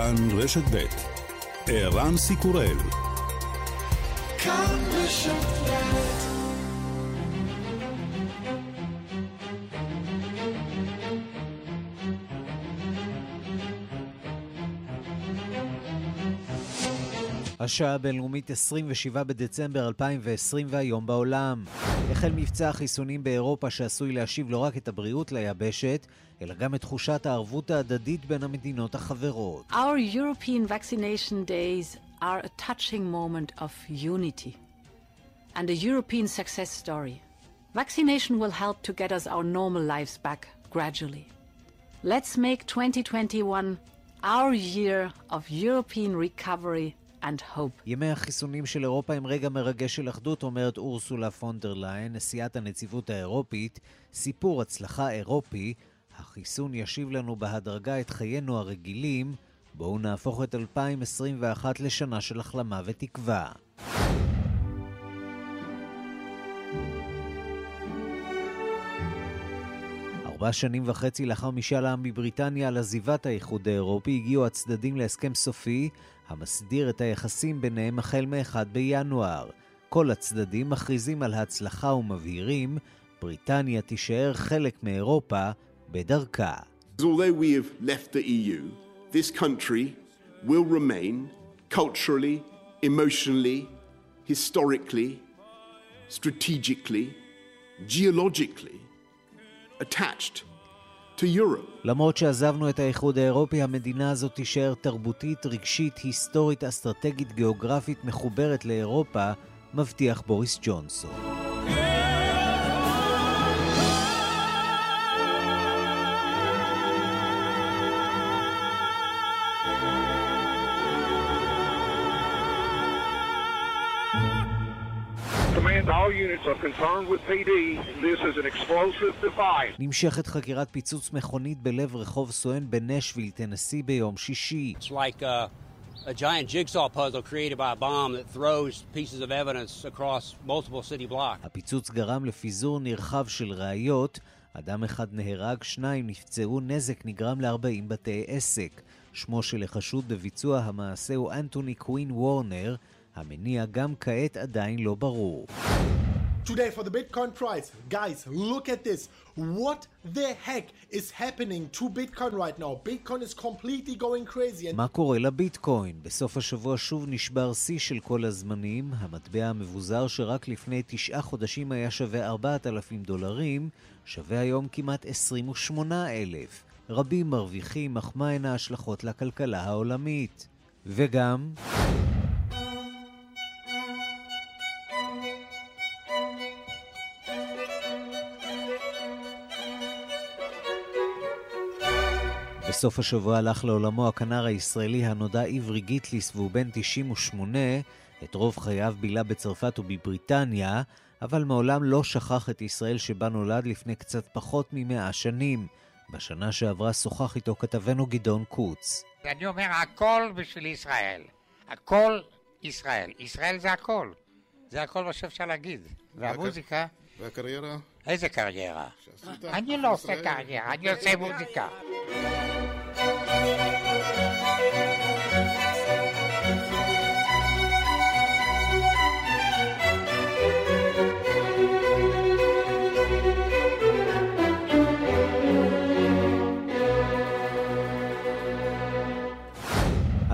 כאן רשת ב' ערן סיקורל השעה הבינלאומית 27 בדצמבר 2020 והיום בעולם. החל מבצע החיסונים באירופה שעשוי להשיב לא רק את הבריאות ליבשת, אלא גם את תחושת הערבות ההדדית בין המדינות החברות. Our European vaccination days are a touching moment of unity and a European success story. Vaccination will help to get us our normal lives back gradually. Let's make 2021 our year of European recovery and hope. ימי החיסונים של אירופה הם רגע מרגש של אחדות, אומרת אורסולה פונדר ליין, נשיאת הנציבות האירופית. סיפור הצלחה אירופי, החיסון ישיב לנו בהדרגה את חיינו הרגילים. בואו נהפוך את 2021 לשנה של החלמה ותקווה. ארבע שנים וחצי לאחר משאל העם בבריטניה על עזיבת האיחוד האירופי, הגיעו הצדדים להסכם סופי המסדיר את היחסים ביניהם החל מ-1 בינואר. כל הצדדים מכריזים על הצלחה ומבהירים, בריטניה תישאר חלק מאירופה בדרכה. Strategically, geologically attached. למרות שעזבנו את האיחוד האירופי, המדינה הזאת תישאר תרבותית, רגשית, היסטורית, אסטרטגית, גיאוגרפית, מחוברת לאירופה, מבטיח בוריס ג'ונסון. נמשכת חקירת פיצוץ מכונית בלב רחוב סואן בנשוויל, טנסי ביום שישי. It's like a, a giant jigsaw puzzle created by a bomb that throws pieces of evidence across multiple city blocks. הפיצוץ גרם לפיזור נרחב של ראיות. אדם אחד נהרג, שניים נפצעו, נזק נגרם ל-40 בתי עסק. שמו של החשוד בביצוע המעשה הוא אנטוני קווין וורנר, המניע גם כעת עדיין לא ברור. Today for the Bitcoin price, guys, look at this. What the heck is happening to Bitcoin right now? Bitcoin is completely going crazy. מה קורה לביטקוין? בסוף השבוע שוב נשבר שיא של כל הזמנים. המטבע המבוזר שרק לפני תשעה חודשים היה שווה 4,000 דולרים, שווה היום כמעט 28,000. רבים מרוויחים, אך מהן ההשלכות לכלכלה העולמית? וגם... בסוף השבוע הלך לעולמו הכנר הישראלי הנודע עברי גיטליס והוא בן 98, את רוב חייו בילה בצרפת ובבריטניה, אבל מעולם לא שכח את ישראל שבה נולד לפני קצת פחות ממאה שנים. בשנה שעברה שוחח איתו כתבנו גדעון קוץ. אני אומר הכל בשביל ישראל. הכל ישראל. ישראל זה הכל. זה הכל מה שאפשר להגיד. והמוזיקה... והקריירה? איזה קריירה? אני לא עושה קריירה, אני עושה מוזיקה.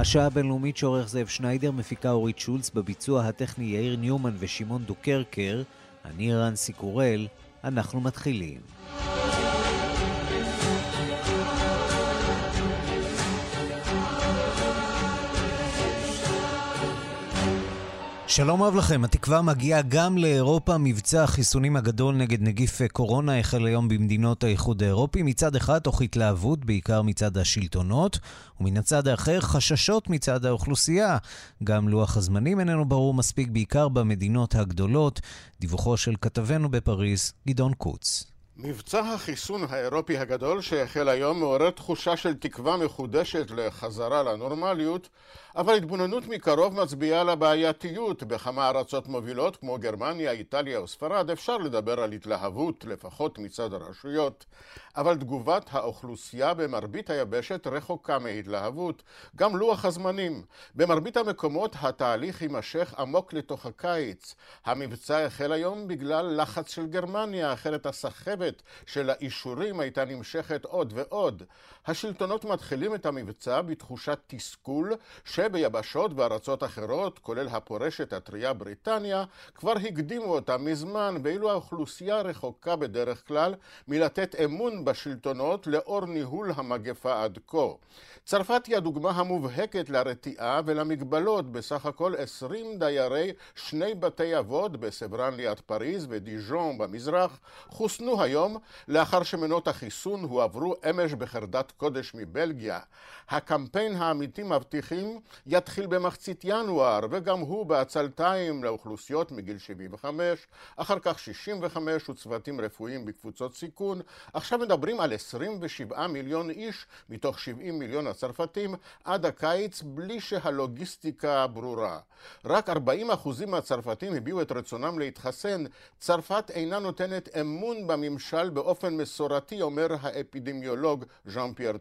השעה הבינלאומית שעורך זאב שניידר, מפיקה אורית שולץ, בביצוע הטכני יאיר ניומן ושמעון דוקרקר, אני רנסי קורל, אנחנו מתחילים. שלום רב לכם, התקווה מגיעה גם לאירופה. מבצע החיסונים הגדול נגד נגיף קורונה החל היום במדינות האיחוד האירופי. מצד אחד תוך התלהבות, בעיקר מצד השלטונות, ומן הצד האחר חששות מצד האוכלוסייה. גם לוח הזמנים איננו ברור מספיק, בעיקר במדינות הגדולות. דיווחו של כתבנו בפריז, גדעון קוץ. מבצע החיסון האירופי הגדול שהחל היום מעורר תחושה של תקווה מחודשת לחזרה לנורמליות, אבל התבוננות מקרוב מצביעה על הבעייתיות. בכמה ארצות מובילות כמו גרמניה, איטליה וספרד אפשר לדבר על התלהבות, לפחות מצד הרשויות, אבל תגובת האוכלוסייה במרבית היבשת רחוקה מהתלהבות, גם לוח הזמנים. במרבית המקומות התהליך יימשך עמוק לתוך הקיץ. המבצע החל היום בגלל לחץ של גרמניה, אחרת הסחבת של האישורים הייתה נמשכת עוד ועוד. השלטונות מתחילים את המבצע בתחושת תסכול שביבשות וארצות אחרות, כולל הפורשת הטריה בריטניה, כבר הקדימו אותה מזמן, ואילו האוכלוסייה רחוקה בדרך כלל מלתת אמון בשלטונות לאור ניהול המגפה עד כה. צרפת היא הדוגמה המובהקת לרתיעה ולמגבלות, בסך הכל 20 דיירי שני בתי אבות בסברן ליד פריז ודיז'ון במזרח, חוסנו היום לאחר שמנות החיסון הועברו אמש בחרדת קודש מבלגיה. הקמפיין האמיתי מבטיחים יתחיל במחצית ינואר, וגם הוא בעצלתיים לאוכלוסיות מגיל 75, אחר כך 65 וצוותים רפואיים בקבוצות סיכון. עכשיו מדברים על 27 מיליון איש מתוך 70 מיליון הצרפתים עד הקיץ בלי שהלוגיסטיקה ברורה. רק 40 אחוזים מהצרפתים הביעו את רצונם להתחסן. צרפת אינה נותנת אמון בממשל באופן מסורתי, אומר האפידמיולוג ז'אן פייר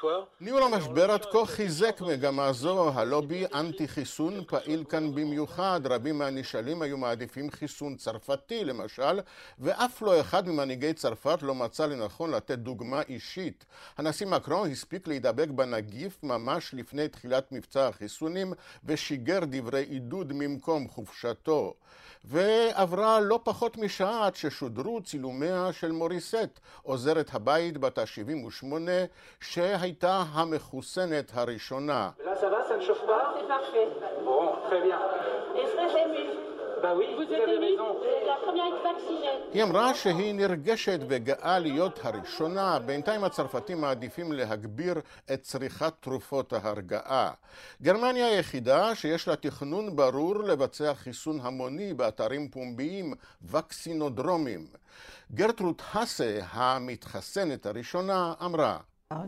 תיארי. ניהול המשבר עד כה חיזק מגמה זו, הלובי אנטי חיסון פעיל כאן במיוחד, רבים מהנשאלים היו מעדיפים חיסון צרפתי למשל, ואף לא אחד ממנהיגי צרפת לא מצא לנכון לתת דוגמה אישית. הנשיא מקרון הספיק להידבק בנגיף ממש לפני תחילת מבצע החיסונים ושיגר דברי עידוד ממקום חופשתו. ועברה לא פחות משעה עד ששודרו צילומיה של מוריסט, עוזרת הבית בת ה-78, שהייתה המחוסנת הראשונה. היא אמרה שהיא נרגשת וגאה להיות הראשונה, בינתיים הצרפתים מעדיפים להגביר את צריכת תרופות ההרגעה. גרמניה היחידה שיש לה תכנון ברור לבצע חיסון המוני באתרים פומביים, וקסינודרומים. גרטרוט האסה, המתחסנת הראשונה, אמרה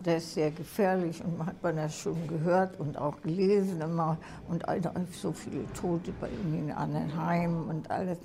Der ist sehr gefährlich und hat man das schon gehört und auch gelesen immer und so viele Tote bei in anderen Heimen und alles.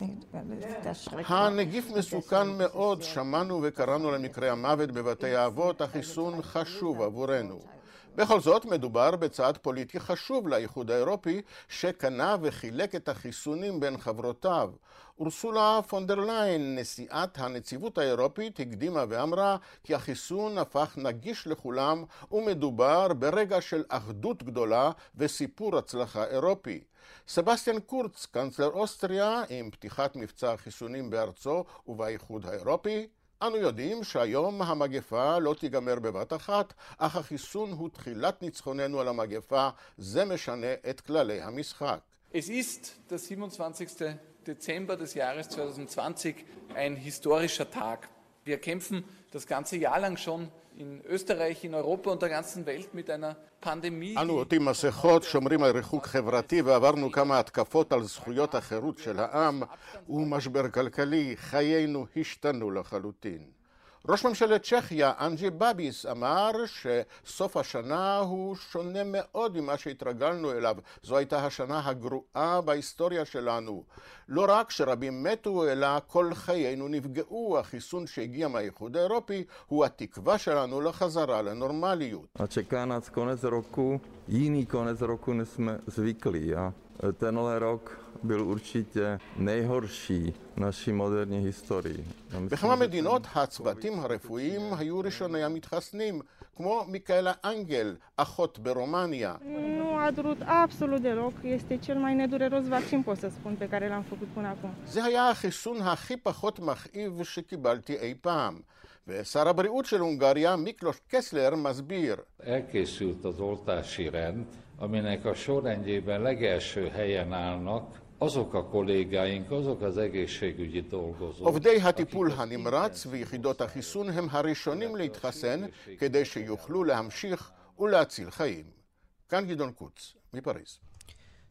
Das schrecklich. הנגיף מסוכן מאוד, שמענו וקראנו למקרי המוות בבתי האבות, החיסון חשוב עבורנו. בכל זאת, מדובר בצעד פוליטי חשוב לאיחוד האירופי, שקנה וחילק את החיסונים בין חברותיו. אורסולה פון דר ליין, נשיאת הנציבות האירופית, הקדימה ואמרה כי החיסון הפך נגיש לכולם ומדובר ברגע של אחדות גדולה וסיפור הצלחה אירופי. סבסטיאן קורץ, קנצלר אוסטריה, עם פתיחת מבצע החיסונים בארצו ובאיחוד האירופי, אנו יודעים שהיום המגפה לא תיגמר בבת אחת, אך החיסון הוא תחילת ניצחוננו על המגפה, זה משנה את כללי המשחק. Es ist der 27. Dezember des Jahres 2020 ein historischer Tag. Wir kämpfen das ganze Jahr lang schon in Österreich, in Europa und der ganzen Welt mit einer Pandemie. אנו עוטים מסכות, שומרים על ריחוק חברתי ועברנו כמה התקפות על זכויות החירות של העם ומשבר כלכלי, חיינו השתנו לחלוטין. ראש ממשלת צ'כיה, אנג'י בביס, אמר שסוף השנה הוא שונה מאוד ממה שהתרגלנו אליו. זו הייתה השנה הגרועה בהיסטוריה שלנו. לא רק שרבים מתו, אלא כל חיינו נפגעו. החיסון שהגיע מהאיחוד האירופי הוא התקווה שלנו לחזרה לנורמליות. konec roku, jiný konec roku než jsme zvyklí. A tenhle rok byl určitě nejhorší v naší moderní historii. בכמה מדינות הצוותים הרפואיים היו ראשוני המתחסנים, כמו מיקאלה אנגל, אחות ברומניה. Nu a durut absolut deloc. Este cel mai nedureros vaccin, pot să spun, pe care l-am făcut până acum. זה היה החיסון הכי פחות מכאיב שקיבלתי אי פעם. ושר הבריאות של הונגריה, מיקלוש קסלר, מסביר. Elkészült az oltási rend, aminek a sorrendjében legelső helyen állnak azok a kollégáink, azok az egészségügyi dolgozók. עובדי הטיפול הנמרץ ויחידות החיסון הם הראשונים להתחסן כדי שיוכלו להמשיך ולהציל חיים. כאן גדעון קוץ, מפריז.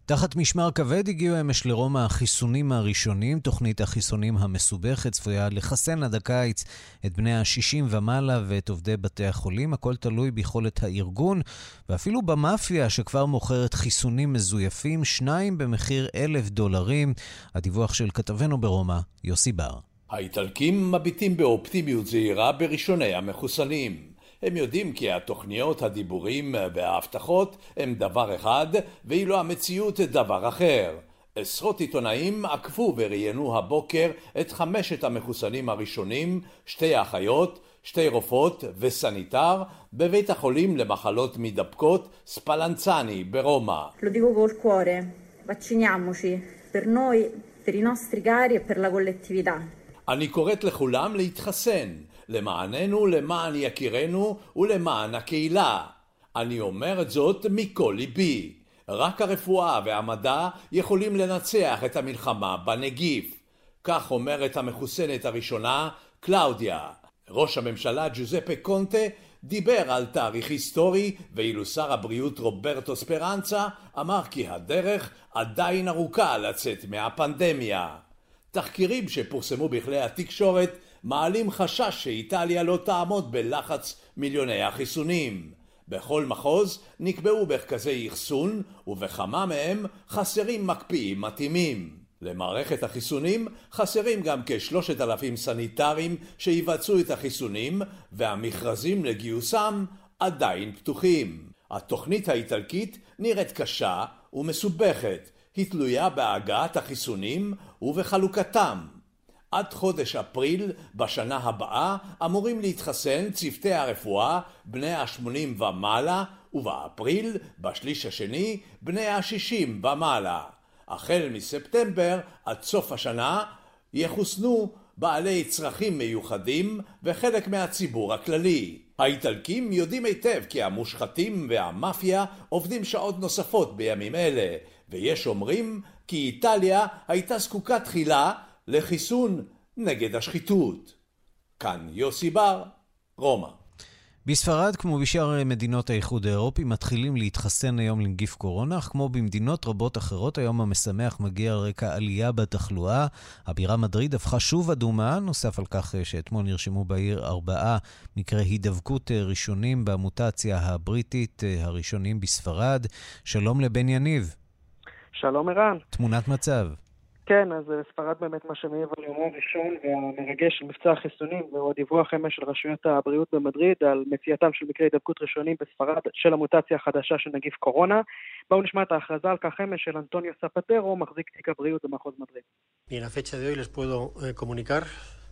תחת משמר כבד הגיעו אמש לרומא החיסונים הראשונים. תוכנית החיסונים המסובכת צפויה לחסן עד הקיץ את בני ה-60 ומעלה ואת עובדי בתי החולים. הכל תלוי ביכולת הארגון, ואפילו במאפיה שכבר מוכרת חיסונים מזויפים, שניים במחיר אלף דולרים. הדיווח של כתבנו ברומא, יוסי בר. האיטלקים מביטים באופטימיות זהירה בראשוני המחוסנים. הם יודעים כי התוכניות, הדיבורים וההבטחות הם דבר אחד, ואילו המציאות דבר אחר. עשרות עיתונאים עקבו וראיינו הבוקר את חמשת המחוסנים הראשונים, שתי אחיות, שתי רופאות וסניטר, בבית החולים למחלות מידבקות ספלנצני ברומא. Lo dico col cuore, vacciniamoci, per noi, per i nostri cari e per la collettività. אני קוראת לכולם להתחסן. למעננו, למען יקירנו ולמען הקהילה. אני אומר את זאת מכל ליבי. רק הרפואה והמדע יכולים לנצח את המלחמה בנגיף. כך אומרת המחוסנת הראשונה, קלאודיה. ראש הממשלה ג'וזפה קונטה דיבר על תאריך היסטורי, ואילו שר הבריאות רוברטו ספרנצה אמר כי הדרך עדיין ארוכה לצאת מהפנדמיה. תחקירים שפורסמו בכלי התקשורת מעלים חשש שאיטליה לא תעמוד בלחץ מיליוני החיסונים. בכל מחוז נקבעו מרכזי אחסון, ובכמה מהם חסרים מקפיאים מתאימים. למערכת החיסונים חסרים גם כשלושת אלפים סניטרים שיבצעו את החיסונים, והמכרזים לגיוסם עדיין פתוחים. התוכנית האיטלקית נראית קשה ומסובכת, היא תלויה בהגעת החיסונים ובחלוקתם. עד חודש אפריל בשנה הבאה אמורים להתחסן צוותי הרפואה בני ה-80 ומעלה, ובאפריל, בשליש השני, בני ה-60 ומעלה. החל מספטמבר עד סוף השנה יחוסנו בעלי צרכים מיוחדים וחלק מהציבור הכללי. האיטלקים יודעים היטב כי המושחתים והמאפיה עובדים שעות נוספות בימים אלה, ויש אומרים כי איטליה הייתה זקוקה תחילה לחיסון נגד השחיתות. כאן יוסי בר, רומא. בספרד, כמו בשאר מדינות האיחוד האירופי, מתחילים להתחסן היום לנגיף קורונה, אך כמו במדינות רבות אחרות, היום המשמח מגיע על רקע עלייה בתחלואה. הבירה מדריד הפכה שוב אדומה, נוסף על כך שאתמול נרשמו בעיר ארבעה מקרי הידבקות ראשונים במוטציה הבריטית, הראשונים בספרד. שלום לבן יניב. שלום ערן. תמונת מצב. כן, אז ספרד באמת מה שמעיב על יומו הראשון והמרגש של מבצע החיסונים, והוא הדיווח אמש של רשויות הבריאות במדריד על מציאתם של מקרי הידבקות ראשונים בספרד של המוטציה החדשה של נגיף קורונה. בואו נשמע את ההכרזה על כך אמש של אנטוניו ספטרו, מחזיק תיק הבריאות במחוז מדריד.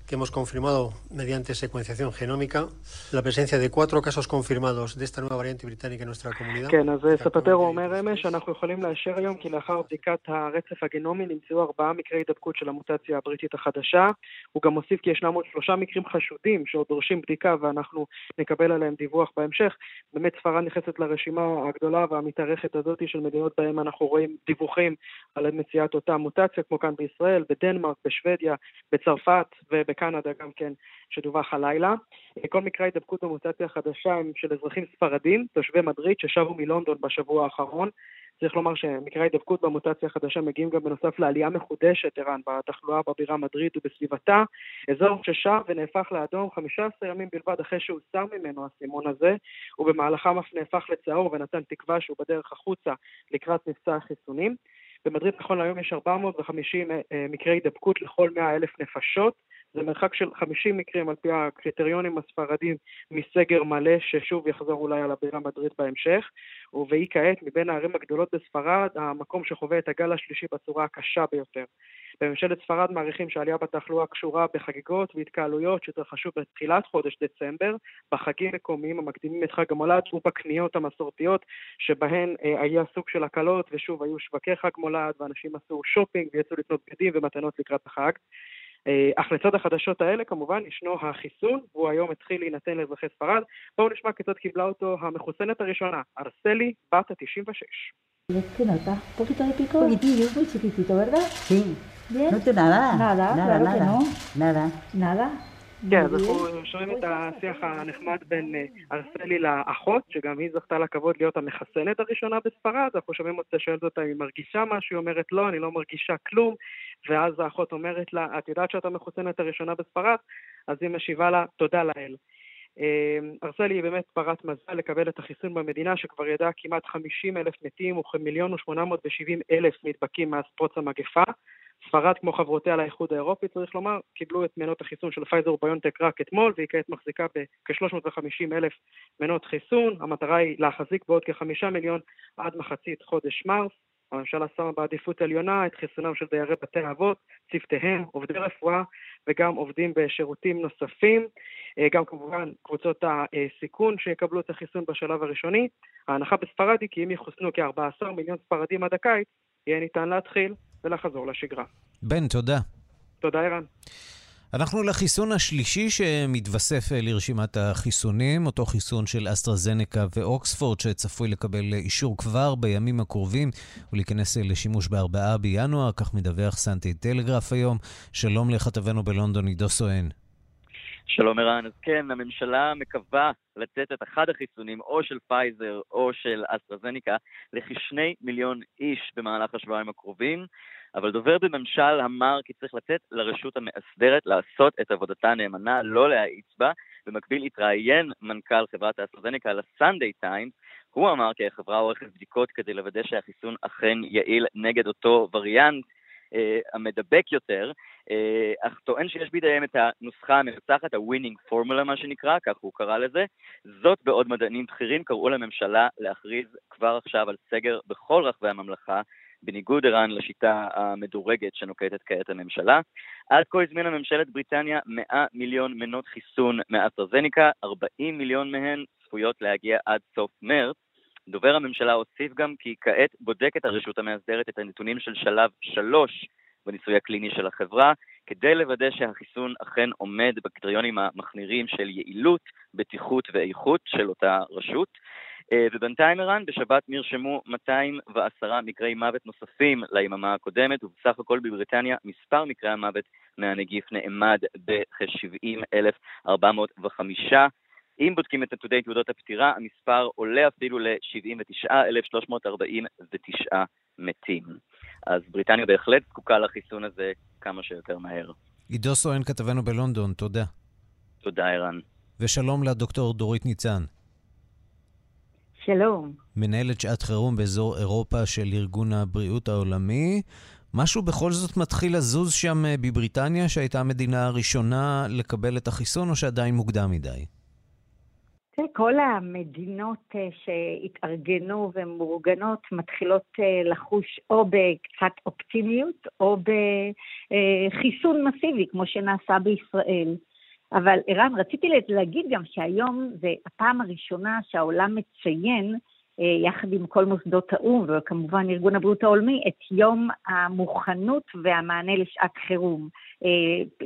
Que hemos confirmado mediante secuenciación genómica la presencia de cuatro casos confirmados de esta nueva variante británica en nuestra comunidad. כן, אז ספטרו אומר אמש שאנחנו יכולים לאשר היום כי לאחר בדיקת הרצף הגנומי נמצאו ארבעה מקרי הידבקות של המוטציה הבריטית החדשה. הוא גם מוסיף כי ישנם עוד שלושה מקרים חשודים שעוד דורשים בדיקה ואנחנו נקבל עליהם דיווח בהמשך. באמת ספרד נכנסת לרשימה הגדולה והמתארכת הזאת של מדינות בהן אנחנו רואים דיווחים על מציאת אותה מוטציה, כמו כאן בישראל, בדנמרק, בשוודיה, בצרפת וב... בקנדה גם כן, שדווח הלילה. כל מקרי ההידבקות במוטציה החדשה הם של אזרחים ספרדים, תושבי מדריד, ששבו מלונדון בשבוע האחרון. צריך לומר שמקרי ההידבקות במוטציה החדשה מגיעים גם בנוסף לעלייה מחודשת, ערן, בתחלואה בבירה מדריד ובסביבתה. אזור ששב ונהפך לאדום 15 ימים בלבד אחרי שהוסר ממנו הסימון הזה, ובמהלכם אף נהפך לצהוב ונתן תקווה שהוא בדרך החוצה לקראת מבצע החיסונים. במדריד נכון להיום יש 450 מקרי הידבקות לכל 100 אלף נפשות. זה מרחק של 50 מקרים על פי הקריטריונים הספרדים מסגר מלא, ששוב יחזור אולי על הבירה מדריד בהמשך. והיא כעת, מבין הערים הגדולות בספרד, המקום שחווה את הגל השלישי בצורה הקשה ביותר. בממשלת ספרד מעריכים שהעלייה בתחלואה קשורה בחגיגות והתקהלויות שהתרחשו בתחילת חודש דצמבר, בחגים מקומיים המקדימים את חג המולד ובקניות המסורתיות, שבהן אה, היה סוג של הקלות, ושוב היו שווקי חג מולד, ואנשים עשו שופינג ויצאו לקנות בגדים ומתנות לקראת החג. אך לצד החדשות האלה כמובן ישנו החיסון, והוא היום התחיל להינתן לאזרחי ספרד. בואו נשמע כיצד קיבלה אותו המחוסנת הראשונה, ארסלי, בת ה-96. ¿Qué nota? ¿Un poquito de pico? Poquitillo, muy chiquitito, ¿verdad? Sí. ¿Bien? No te nada. Nada, nada, claro nada. que no. Nada. Nada. כן, אז אנחנו שומעים את השיח הנחמד בין אה, ארסלי לאחות, שגם היא זכתה לכבוד להיות המחסנת הראשונה בספרד, אנחנו שומעים אותה, שואלת אותה אם היא מרגישה משהו, היא אומרת לא, אני לא מרגישה כלום, ואז האחות אומרת לה, את יודעת שאת המחוסנת הראשונה בספרד? אז היא משיבה לה, תודה לאל. אה, ארסלי היא באמת פרת מזל לקבל את החיסון במדינה שכבר ידעה כמעט 50 אלף מתים וכמיליון ושמונה מאות ושבעים אלף נדבקים מאז פרוץ המגפה. ספרד, כמו חברותיה לאיחוד האירופי, צריך לומר, קיבלו את מנות החיסון של פייזר וביונטק רק אתמול, והיא כעת מחזיקה בכ-350 אלף מנות חיסון. המטרה היא להחזיק בעוד כחמישה מיליון עד מחצית חודש מרס. הממשלה שמה בעדיפות עליונה את חיסונם של דיירי בתי האבות, צוותיהם, עובדי רפואה וגם עובדים בשירותים נוספים. אה, גם כמובן קבוצות הסיכון שיקבלו את החיסון בשלב הראשוני. ההנחה בספרד היא כי אם יחוסנו כ-14 מיליון ספרדים עד הקיץ, יהיה ניתן להתחיל ולחזור לשגרה. בן, תודה. תודה, ערן. אנחנו לחיסון השלישי שמתווסף אה, לרשימת החיסונים, אותו חיסון של אסטרזנקה ואוקספורד, שצפוי לקבל אישור כבר בימים הקרובים ולהיכנס אה, לשימוש ב-4 בינואר, כך מדווח Sunday Telegraph היום. שלום לכתבנו בלונדון, עידו סואן. שלום ערן, אז כן, הממשלה מקווה לתת את אחד החיסונים, או של פייזר או של אסטרזניקה, לכשני מיליון איש במהלך השבועיים הקרובים, אבל דובר בממשל אמר כי צריך לתת לרשות המאסדרת לעשות את עבודתה נאמנה, לא להאיץ בה. במקביל התראיין מנכ"ל חברת האסטרזניקה לסנדיי טיימס, הוא אמר כי החברה עורכת בדיקות כדי לוודא שהחיסון אכן יעיל נגד אותו וריאנט המדבק יותר, אה, אך טוען שיש בידיהם את הנוסחה המנצחת, ה-winning formula מה שנקרא, כך הוא קרא לזה. זאת בעוד מדענים בכירים קראו לממשלה להכריז כבר עכשיו על סגר בכל רחבי הממלכה, בניגוד ערן לשיטה המדורגת שנוקטת כעת הממשלה. עד כה הזמינה ממשלת בריטניה 100 מיליון מנות חיסון מאסטרזניקה, 40 מיליון מהן צפויות להגיע עד סוף מרץ. דובר הממשלה הוסיף גם כי כעת בודקת הרשות המאסדרת את הנתונים של שלב 3 בניסוי הקליני של החברה, כדי לוודא שהחיסון אכן עומד בקריטריונים המחמירים של יעילות, בטיחות ואיכות של אותה רשות. אה, ובינתיים ערן, בשבת נרשמו 210 מקרי מוות נוספים ליממה הקודמת, ובסך הכל בבריטניה מספר מקרי המוות מהנגיף נאמד בכ-70,405. אם בודקים את נתוני תעודות הפטירה, המספר עולה אפילו ל-79,349 מתים. אז בריטניה בהחלט זקוקה לחיסון הזה כמה שיותר מהר. עידו סואן, כתבנו בלונדון, תודה. תודה, ערן. ושלום לדוקטור דורית ניצן. שלום. מנהלת שעת חירום באזור אירופה של ארגון הבריאות העולמי. משהו בכל זאת מתחיל לזוז שם אה, בבריטניה, שהייתה המדינה הראשונה לקבל את החיסון, או שעדיין מוקדם מדי? כל המדינות אה, שהתארגנו ומאורגנות מתחילות אה, לחוש או בקצת אופטימיות או בחיסון מסיבי, כמו שנעשה בישראל. אבל ערן, רציתי להגיד גם שהיום זה הפעם הראשונה שהעולם מציין, אה, יחד עם כל מוסדות האו"ם וכמובן ארגון הבריאות העולמי, את יום המוכנות והמענה לשעת חירום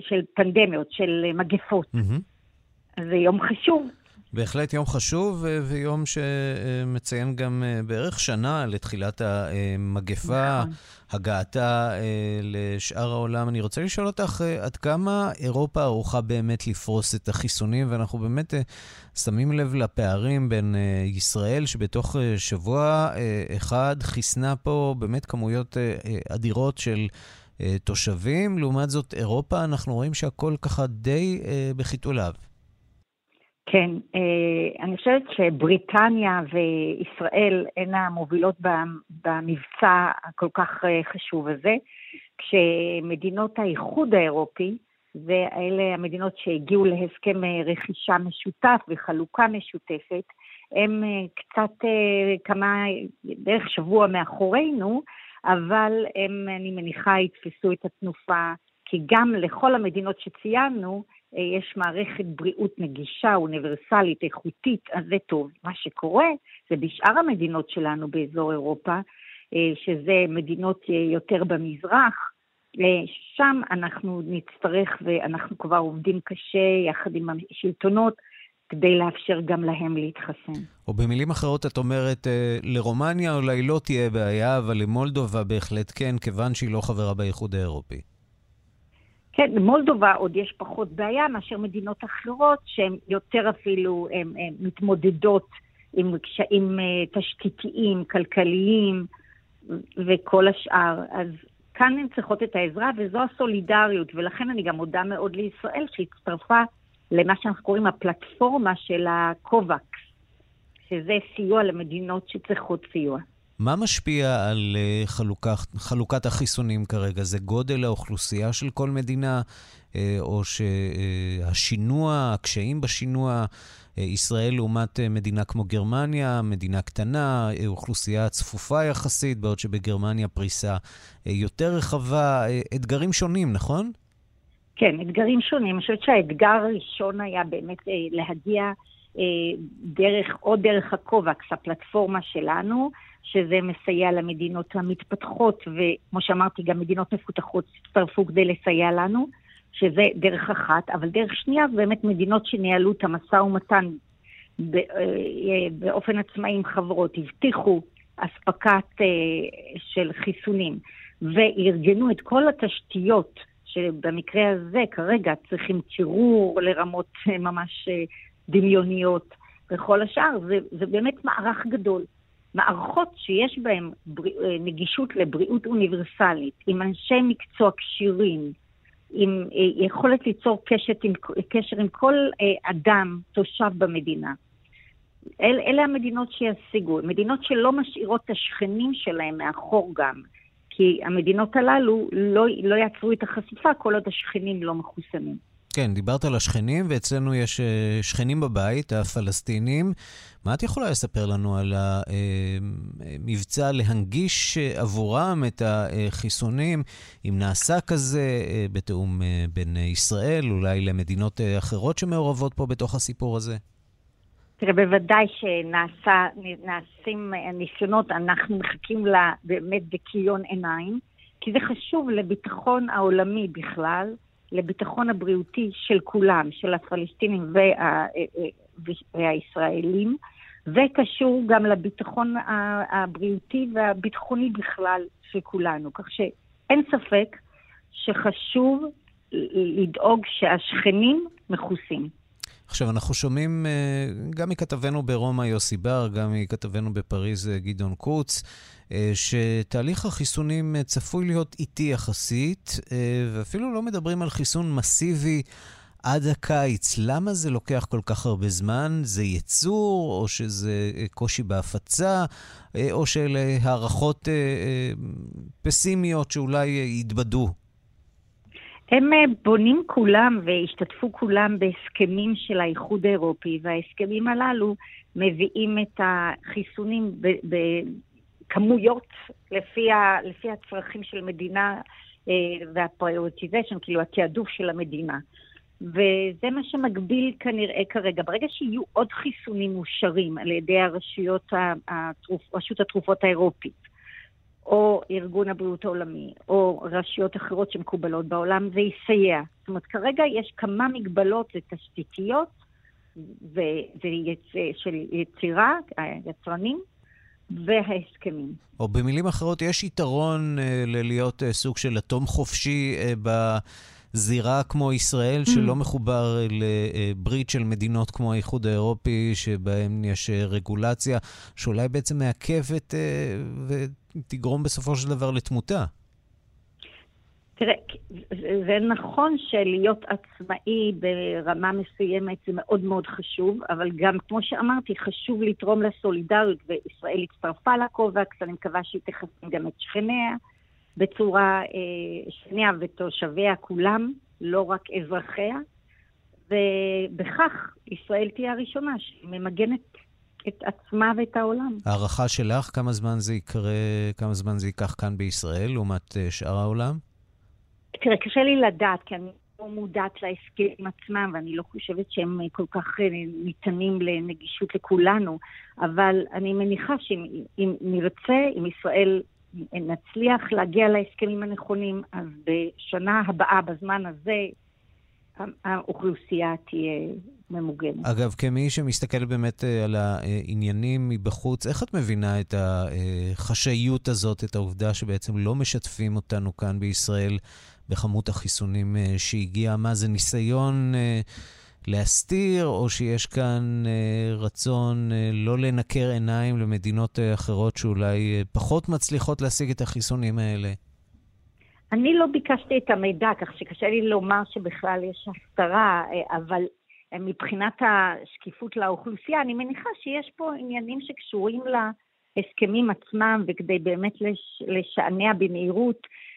של פנדמיות, של מגפות. Mm-hmm. זה יום חשוב. בהחלט יום חשוב ויום שמציין גם אה, בערך שנה לתחילת המגפה, נכון. הגעתה אה, לשאר העולם. אני רוצה לשאול אותך, אה, עד כמה אירופה ערוכה באמת לפרוס את החיסונים, ואנחנו באמת שמים לב לפערים בין ישראל, שבתוך שבוע אחד חיסנה פה באמת כמויות אדירות של... תושבים. לעומת זאת, אירופה, אנחנו רואים שהכל ככה די בחיתוליו. כן, אה, אני חושבת שבריטניה וישראל הן המובילות במבצע הכל כך אה, חשוב הזה, כשמדינות האיחוד האירופי, ואלה המדינות שהגיעו להסכם אה, רכישה משותף וחלוקה משותפת, הם קצת כמה, בערך שבוע מאחורינו, אבל הם, אני מניחה, יתפסו את התנופה, כי גם לכל המדינות שציינו, יש מערכת בריאות נגישה, אוניברסלית, איכותית, אז זה טוב. מה שקורה זה בשאר המדינות שלנו באזור אירופה, אה, שזה מדינות אה, יותר במזרח, שם אנחנו נצטרך, ואנחנו כבר עובדים קשה יחד עם השלטונות, כדי לאפשר גם להם להתחסן. או במילים אחרות, את אומרת, לרומניה אולי לא תהיה בעיה, אבל למולדובה בהחלט כן, כיוון שהיא לא חברה באיחוד האירופי. כן, במולדובה עוד יש פחות בעיה מאשר מדינות אחרות שהן יותר אפילו הם, הם מתמודדות עם קשיים אה, תשתיתיים, כלכליים וכל השאר. אז כאן הן צריכות את העזרה וזו הסולידריות, ולכן אני גם מודה מאוד לישראל שהצטרפה למה שאנחנו קוראים הפלטפורמה של ה COVAX, שזה סיוע למדינות שצריכות סיוע. מה משפיע על אה, חלוקת, חלוקת החיסונים כרגע? זה גודל האוכלוסייה של כל מדינה, אה, או שהשינוע, הקשיים בשינוע, אה, ישראל לעומת מדינה כמו גרמניה, מדינה קטנה, אוכלוסייה צפופה יחסית, בעוד שבגרמניה פריסה יותר רחבה, אתגרים שונים, נכון? כן, אתגרים שונים. אני חושבת שהאתגר הראשון היה באמת להגיע דרך, או דרך ה COVAX, הפלטפורמה שלנו, שזה מסייע למדינות המתפתחות, וכמו שאמרתי, גם מדינות מפותחות הצטרפו כדי לסייע לנו, שזה דרך אחת, אבל דרך שנייה באמת מדינות שניהלו את המשא ומתן אה, באופן עצמאי עם חברות, הבטיחו אספקת אה, של חיסונים, וארגנו את כל התשתיות, שבמקרה הזה כרגע צריכים קירור לרמות אה, ממש דמיוניות, וכל השאר, זה, זה באמת מערך גדול. מערכות שיש בהן. אה, נגישות לבריאות אוניברסלית, עם אנשי מקצוע כשירים, עם אה, יכולת ליצור קשר עם, קשר עם כל אה, אדם, תושב במדינה. אל, אלה המדינות שישיגו, מדינות שלא משאירות את השכנים שלהם מאחור גם, כי המדינות הללו לא, לא יעצרו את החשיפה כל עוד השכנים לא מחוסנים. כן, דיברת על השכנים, ואצלנו יש אה, שכנים בבית, הפלסטינים. מה את יכולה לספר לנו על המבצע אה, להנגיש אה, עבורם את החיסונים, אם נעשה כזה בתיאום בין ישראל, אולי למדינות אחרות שמעורבות פה בתוך הסיפור הזה? תראה, בוודאי שנעשים ניסיונות, אנחנו מחכים לה באמת בכיליון עיניים, כי זה חשוב לביטחון העולמי בכלל. לביטחון הבריאותי של כולם, של הפלסטינים וה, אה, אה, והישראלים, וקשור גם לביטחון הבריאותי והביטחוני בכלל של כולנו. כך שאין ספק שחשוב לדאוג שהשכנים מכוסים. עכשיו, אנחנו שומעים אה, גם מכתבנו ברומא יוסי בר, גם מכתבנו בפריז גדעון קוץ, שתהליך החיסונים אה, צפוי להיות איטי יחסית, אה, ואפילו לא מדברים על חיסון מסיבי עד הקיץ. למה זה לוקח כל כך הרבה זמן? זה ייצור, או שזה קושי בהפצה, או שאלה הערכות פסימיות שאולי יתבדו? הם בונים כולם והשתתפו כולם בהסכמים של האיחוד האירופי, וההסכמים הללו מביאים את החיסונים כמויות לפי, ה, לפי הצרכים של מדינה אה, וה prioritization, כאילו התעדוף של המדינה. וזה מה שמגביל כנראה כרגע. ברגע שיהיו עוד חיסונים מאושרים על ידי הרשויות, התרופ, רשות התרופות האירופית, או ארגון הבריאות העולמי, או רשויות אחרות שמקובלות בעולם, זה יסייע. זאת אומרת, כרגע יש כמה מגבלות לתשתיתיות ושל יצירה, היצרנים, וההסכמים. או במילים אחרות, יש יתרון uh, ללהיות uh, סוג של אטום חופשי uh, בזירה כמו ישראל, mm. שלא מחובר לברית של מדינות כמו האיחוד האירופי, שבהן יש uh, רגולציה, שאולי בעצם מעכבת uh, ותגרום בסופו של דבר לתמותה. תראה, זה נכון שלהיות עצמאי ברמה מסוימת זה מאוד מאוד חשוב, אבל גם, כמו שאמרתי, חשוב לתרום לסולידריות, וישראל הצטרפה לקובקס, אני מקווה שהיא תחסן גם את שכניה בצורה, אה, שכניה ותושביה כולם, לא רק אזרחיה, ובכך ישראל תהיה הראשונה שממגנת את עצמה ואת העולם. הערכה שלך, כמה זמן זה יקרה, כמה זמן זה ייקח כאן בישראל לעומת אה, שאר העולם? תראה, קשה לי לדעת, כי אני לא מודעת להסכמים עצמם, ואני לא חושבת שהם כל כך אה, ניתנים לנגישות לכולנו, אבל אני מניחה שאם נרצה, אם ישראל נצליח להגיע להסכמים הנכונים, אז בשנה הבאה, בזמן הזה, האוכלוסייה תהיה ממוגנת. אגב, כמי שמסתכל באמת אה, על העניינים מבחוץ, איך את מבינה את החשאיות הזאת, את העובדה שבעצם לא משתפים אותנו כאן בישראל בכמות החיסונים שהגיע? מה זה ניסיון להסתיר, או שיש כאן רצון לא לנקר עיניים למדינות אחרות שאולי פחות מצליחות להשיג את החיסונים האלה? אני לא ביקשתי את המידע, כך שקשה לי לומר שבכלל יש הסתרה, אבל מבחינת השקיפות לאוכלוסייה, אני מניחה שיש פה עניינים שקשורים להסכמים עצמם, וכדי באמת לש, לשענע במהירות אה, אה,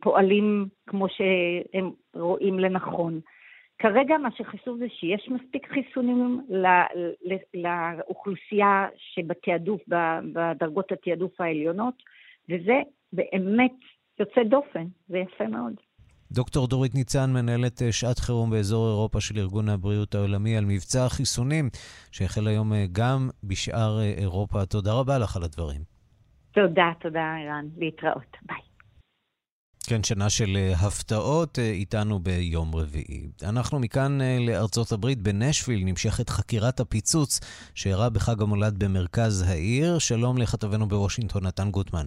פועלים כמו שהם רואים לנכון. כרגע מה שחשוב זה שיש מספיק חיסונים לאוכלוסייה שבתעדוף, בדרגות התעדוף העליונות, וזה באמת יוצא דופן, זה יפה מאוד. דוקטור דורית ניצן, מנהלת אה, שעת חירום באזור אירופה של ארגון הבריאות העולמי על מבצע החיסונים, שהחל היום אה, גם בשאר אה, אירופה. תודה רבה לך על הדברים. תודה, תודה, ערן. להתראות. ביי. כן, שנה של הפתעות איתנו ביום רביעי. אנחנו מכאן לארצות הברית, בנשוויל נמשכת חקירת הפיצוץ שאירע בחג המולד במרכז העיר. שלום לכתבנו בוושינגטון, נתן גוטמן.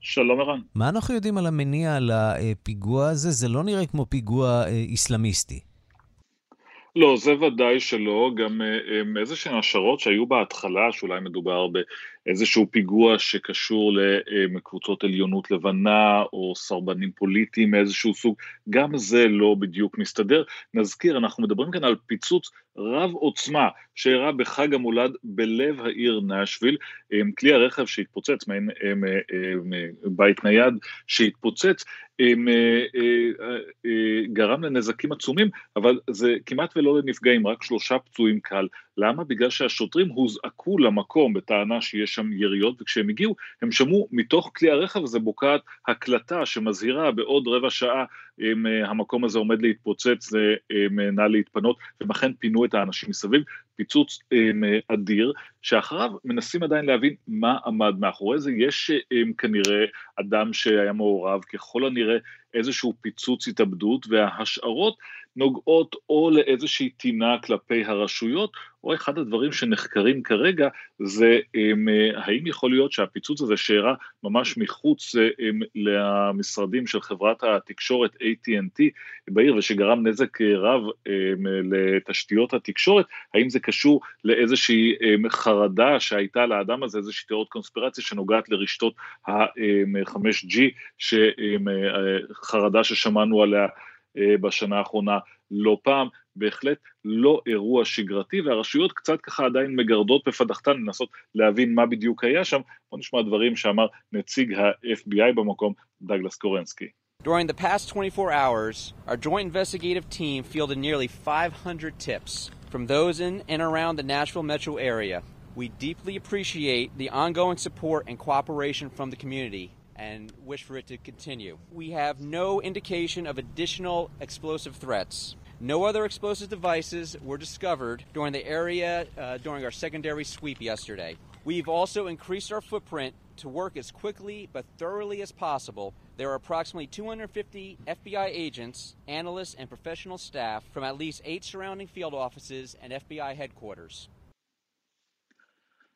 שלום ערן. מה אנחנו יודעים על המניע לפיגוע הזה? זה לא נראה כמו פיגוע אה, איסלאמיסטי. לא, זה ודאי שלא, גם אה, איזה שהן השערות שהיו בהתחלה, שאולי מדובר באיזשהו פיגוע שקשור לקבוצות עליונות לבנה או סרבנים פוליטיים מאיזשהו סוג, גם זה לא בדיוק מסתדר. נזכיר, אנחנו מדברים כאן על פיצוץ רב עוצמה שאירע בחג המולד בלב העיר נשוויל, כלי הרכב שהתפוצץ, מעין בית נייד שהתפוצץ, גרם לנזקים עצומים, אבל זה כמעט ולא לנפגעים, רק שלושה פצועים קל. למה? בגלל שהשוטרים הוזעקו למקום בטענה שיש שם יריות, וכשהם הגיעו הם שמעו מתוך כלי הרכב הזה בוקעת הקלטה שמזהירה בעוד רבע שעה אם המקום הזה עומד להתפוצץ, נא להתפנות, והם אכן פינו את האנשים מסביב. פיצוץ אדיר, שאחריו מנסים עדיין להבין מה עמד מאחורי זה. יש כנראה אדם שהיה מעורב, ככל הנראה איזשהו פיצוץ התאבדות, וההשערות נוגעות או לאיזושהי טינה כלפי הרשויות, או אחד הדברים שנחקרים כרגע זה הם, האם יכול להיות שהפיצוץ הזה שאירע ממש מחוץ הם, למשרדים של חברת התקשורת AT&T בעיר ושגרם נזק רב הם, לתשתיות התקשורת, האם זה קשור לאיזושהי הם, חרדה שהייתה לאדם הזה, איזושהי תיאוריות קונספירציה שנוגעת לרשתות ה-5G, חרדה ששמענו עליה בשנה האחרונה לא פעם, בהחלט לא אירוע שגרתי, והרשויות קצת ככה עדיין מגרדות בפדחתן לנסות להבין מה בדיוק היה שם. בוא נשמע דברים שאמר נציג ה-FBI במקום, דגלס קורנסקי. During the past 24 hours, our joint investigative team fielded nearly 500 tips from those in and around the Nashville metro area. We deeply appreciate the ongoing support and cooperation from the community and wish for it to continue. We have no indication of additional explosive threats. No other explosive devices were discovered during the area uh, during our secondary sweep yesterday. We've also increased our footprint to work as quickly but thoroughly as possible. There are approximately 250 FBI agents, analysts, and professional staff from at least eight surrounding field offices and FBI headquarters.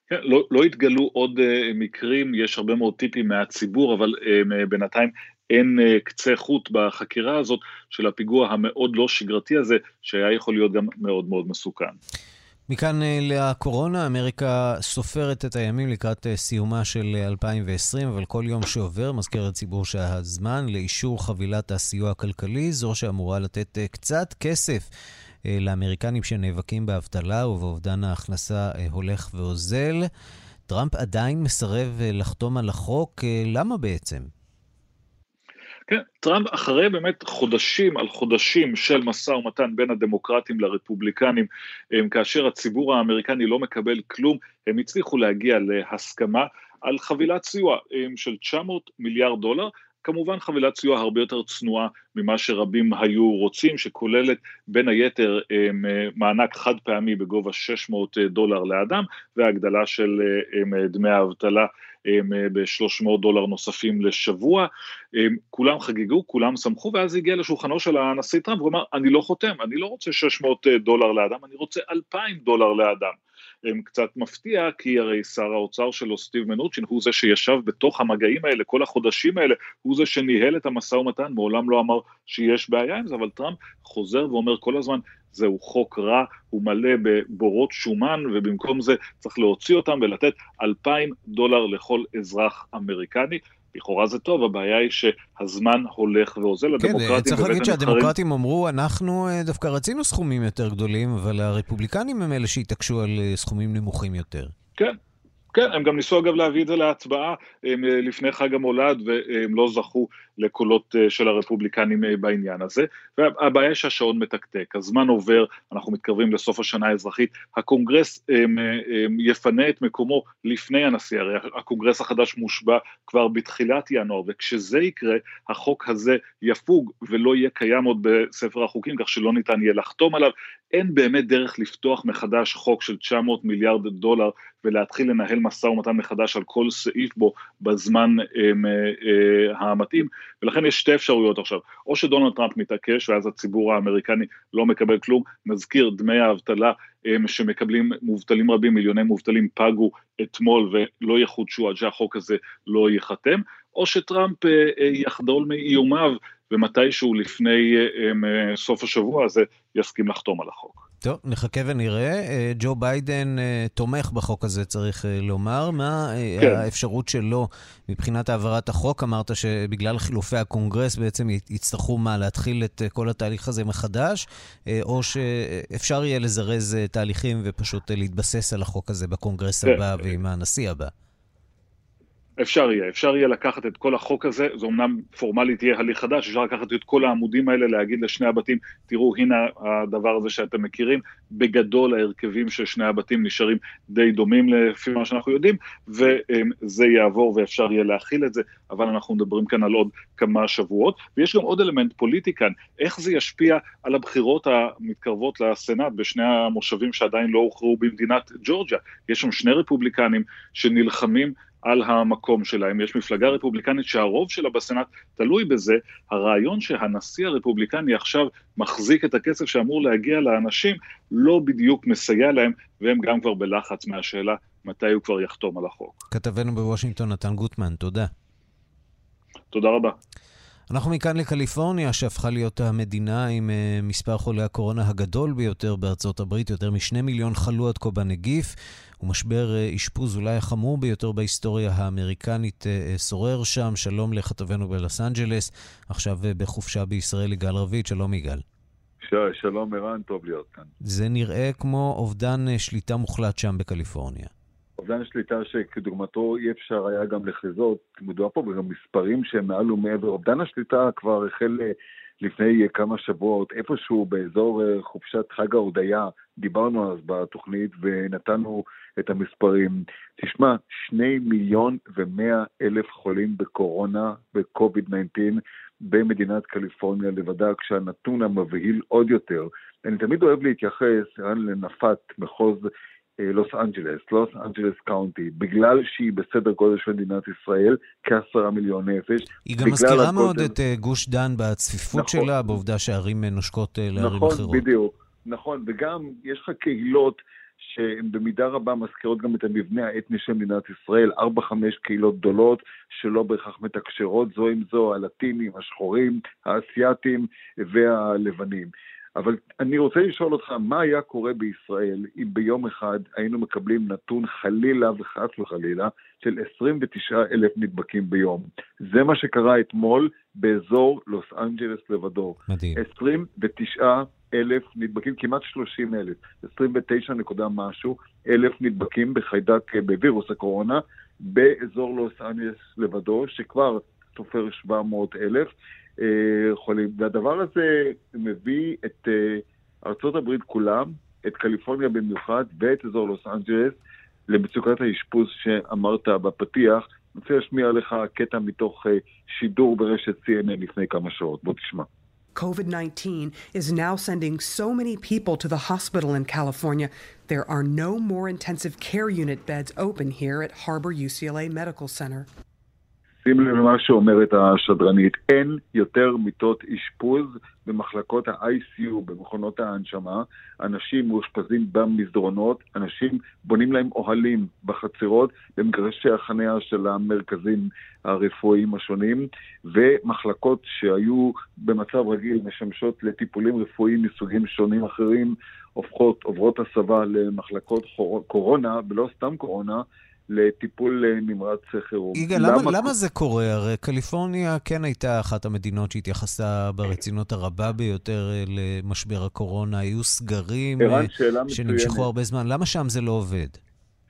כן, לא, לא התגלו עוד uh, מקרים, יש הרבה מאוד טיפים מהציבור, אבל uh, בינתיים אין uh, קצה חוט בחקירה הזאת של הפיגוע המאוד לא שגרתי הזה, שהיה יכול להיות גם מאוד מאוד מסוכן. מכאן לקורונה, אמריקה סופרת את הימים לקראת סיומה של 2020, אבל כל יום שעובר מזכיר לציבור שהזמן לאישור חבילת הסיוע הכלכלי, זו שאמורה לתת קצת כסף לאמריקנים שנאבקים באבטלה ובאובדן ההכנסה הולך ואוזל. טראמפ עדיין מסרב לחתום על החוק, למה בעצם? כן, טראמפ אחרי באמת חודשים על חודשים של משא ומתן בין הדמוקרטים לרפובליקנים, כאשר הציבור האמריקני לא מקבל כלום, הם הצליחו להגיע להסכמה על חבילת סיוע של 900 מיליארד דולר, כמובן חבילת סיוע הרבה יותר צנועה ממה שרבים היו רוצים, שכוללת בין היתר מענק חד פעמי בגובה 600 דולר לאדם, והגדלה של דמי האבטלה ב-300 דולר נוספים לשבוע. כולם חגגו, כולם שמחו, ואז הגיע לשולחנו של הנשיא טראמפ, הוא אמר, אני לא חותם, אני לא רוצה 600 דולר לאדם, אני רוצה 2,000 דולר לאדם. הם קצת מפתיע, כי הרי שר האוצר שלו, סטיב מנוצ'ין, הוא זה שישב בתוך המגעים האלה, כל החודשים האלה, הוא זה שניהל את המשא ומתן, מעולם לא אמר שיש בעיה עם זה, אבל טראמפ חוזר ואומר כל הזמן, זהו חוק רע, הוא מלא בבורות שומן, ובמקום זה צריך להוציא אותם ולתת אלפיים דולר לכל אזרח אמריקני. לכאורה זה טוב, הבעיה היא שהזמן הולך ואוזל. כן, צריך להגיד שהדמוקרטים אמרו, אנחנו אה, דווקא רצינו סכומים יותר גדולים, אבל הרפובליקנים הם אלה שהתעקשו על אה, סכומים נמוכים יותר. כן, כן, הם גם ניסו אגב להביא את זה להצבעה אה, לפני חג המולד והם לא זכו לקולות אה, של הרפובליקנים אה, בעניין הזה. והבעיה שהשעון מתקתק, הזמן עובר, אנחנו מתקרבים לסוף השנה האזרחית, הקונגרס הם, הם, יפנה את מקומו לפני הנשיא, הרי הקונגרס החדש מושבע כבר בתחילת ינואר, וכשזה יקרה, החוק הזה יפוג ולא יהיה קיים עוד בספר החוקים, כך שלא ניתן יהיה לחתום עליו. אין באמת דרך לפתוח מחדש חוק של 900 מיליארד דולר ולהתחיל לנהל משא ומתן מחדש על כל סעיף בו בזמן אה, אה, המתאים, ולכן יש שתי אפשרויות עכשיו, או שדונלד טראמפ מתעקש ואז הציבור האמריקני לא מקבל כלום, נזכיר דמי האבטלה אה, שמקבלים מובטלים רבים, מיליוני מובטלים פגו אתמול ולא יחודשו עד שהחוק הזה לא ייחתם, או שטראמפ יחדול מאיומיו ומתישהו לפני סוף השבוע הזה יסכים לחתום על החוק. טוב, נחכה ונראה. אה, ג'ו ביידן אה, תומך בחוק הזה, צריך אה, לומר. מה כן. האפשרות שלו מבחינת העברת החוק? אמרת שבגלל חילופי הקונגרס בעצם יצטרכו מה, להתחיל את כל התהליך הזה מחדש, או שאפשר יהיה לזרז תהליכים ופשוט להתבסס על החוק הזה בקונגרס כן. הבא ועם הנשיא הבא? אפשר יהיה, אפשר יהיה לקחת את כל החוק הזה, זה אמנם פורמלית יהיה הליך חדש, אפשר לקחת את כל העמודים האלה, להגיד לשני הבתים, תראו הנה הדבר הזה שאתם מכירים, בגדול ההרכבים של שני הבתים נשארים די דומים לפי מה שאנחנו יודעים, וזה יעבור ואפשר יהיה להכיל את זה, אבל אנחנו מדברים כאן על עוד כמה שבועות, ויש גם עוד אלמנט פוליטי כאן, איך זה ישפיע על הבחירות המתקרבות לסנאט בשני המושבים שעדיין לא הוכרעו במדינת ג'ורג'יה, יש שם שני רפובליקנים שנלחמים על המקום שלהם. יש מפלגה רפובליקנית שהרוב שלה בסנאט תלוי בזה. הרעיון שהנשיא הרפובליקני עכשיו מחזיק את הכסף שאמור להגיע לאנשים, לא בדיוק מסייע להם, והם גם כבר בלחץ מהשאלה מתי הוא כבר יחתום על החוק. כתבנו בוושינגטון נתן גוטמן, תודה. תודה רבה. אנחנו מכאן לקליפורניה, שהפכה להיות המדינה עם uh, מספר חולי הקורונה הגדול ביותר בארצות הברית. יותר משני מיליון חלו עד כה בנגיף, ומשבר uh, אשפוז אולי החמור ביותר בהיסטוריה האמריקנית uh, שורר שם. שלום לכתבנו בלוס אנג'לס, עכשיו בחופשה בישראל יגאל רביד. שלום יגאל. שלום ערן, טוב להיות כאן. זה נראה כמו אובדן שליטה מוחלט שם בקליפורניה. אובדן שליטה שכדוגמתו אי אפשר היה גם לחזות, מדובר פה בגם מספרים שהם מעל ומעבר. אובדן השליטה כבר החל אה, לפני כמה שבועות, איפשהו באזור אה, חופשת חג ההודיה, דיברנו אז בתוכנית ונתנו את המספרים. תשמע, שני מיליון ומאה אלף חולים בקורונה, ב-COVID-19, במדינת קליפורניה לבדה, כשהנתון המבהיל עוד יותר. אני תמיד אוהב להתייחס לנפת מחוז לוס אנג'לס, לוס אנג'לס county, בגלל שהיא בסדר גודל של מדינת ישראל, כעשרה מיליון נפש. היא גם מזכירה הגודל... מאוד את uh, גוש דן בצפיפות נכון, שלה, בעובדה שערים אה, נושקות לערים נכון, אחרות. נכון, בדיוק. נכון, וגם יש לך קהילות שהן במידה רבה מזכירות גם את המבנה האתני של מדינת ישראל, ארבע, חמש קהילות גדולות שלא בהכרח מתקשרות זו עם זו, הלטינים, השחורים, האסייתים והלבנים. אבל אני רוצה לשאול אותך, מה היה קורה בישראל אם ביום אחד היינו מקבלים נתון חלילה וחס וחלילה של 29 אלף נדבקים ביום? זה מה שקרה אתמול באזור לוס אנג'לס לבדו. מדהים. 29 אלף נדבקים, כמעט 30 אלף, 29 נקודה משהו, אלף נדבקים בחיידק, בווירוס הקורונה, באזור לוס אנג'לס לבדו, שכבר סופר 700 אלף. אה, חולים. והדבר הזה מביא את אה, ארצות הברית כולם, את קליפורניה במיוחד ואת אזור לוס אנג'לס למצוקת האשפוז שאמרת בפתיח. אני רוצה להשמיע לך קטע מתוך אה, שידור ברשת CNN לפני כמה שעות. בוא תשמע. COVID 19 is now sending so many people to the hospital in California, there are no more intensive care unit beds open here at Harbor UCLA Medical Center. שים לב למה שאומרת השדרנית, אין יותר מיטות אשפוז במחלקות ה-ICU, במכונות ההנשמה, אנשים מאושפזים במסדרונות, אנשים בונים להם אוהלים בחצרות, במגרשי החניה של המרכזים הרפואיים השונים, ומחלקות שהיו במצב רגיל משמשות לטיפולים רפואיים מסוגים שונים אחרים, הופכות, עוברות הסבה למחלקות קורונה, ולא סתם קורונה, לטיפול אה, נמרץ חירום. יגאל, למה, למה, למה זה קורה? הרי קליפורניה כן הייתה אחת המדינות שהתייחסה ברצינות הרבה ביותר אה, למשבר הקורונה. היו סגרים ערן, אה, שנמשכו מצוינת. הרבה זמן. למה שם זה לא עובד?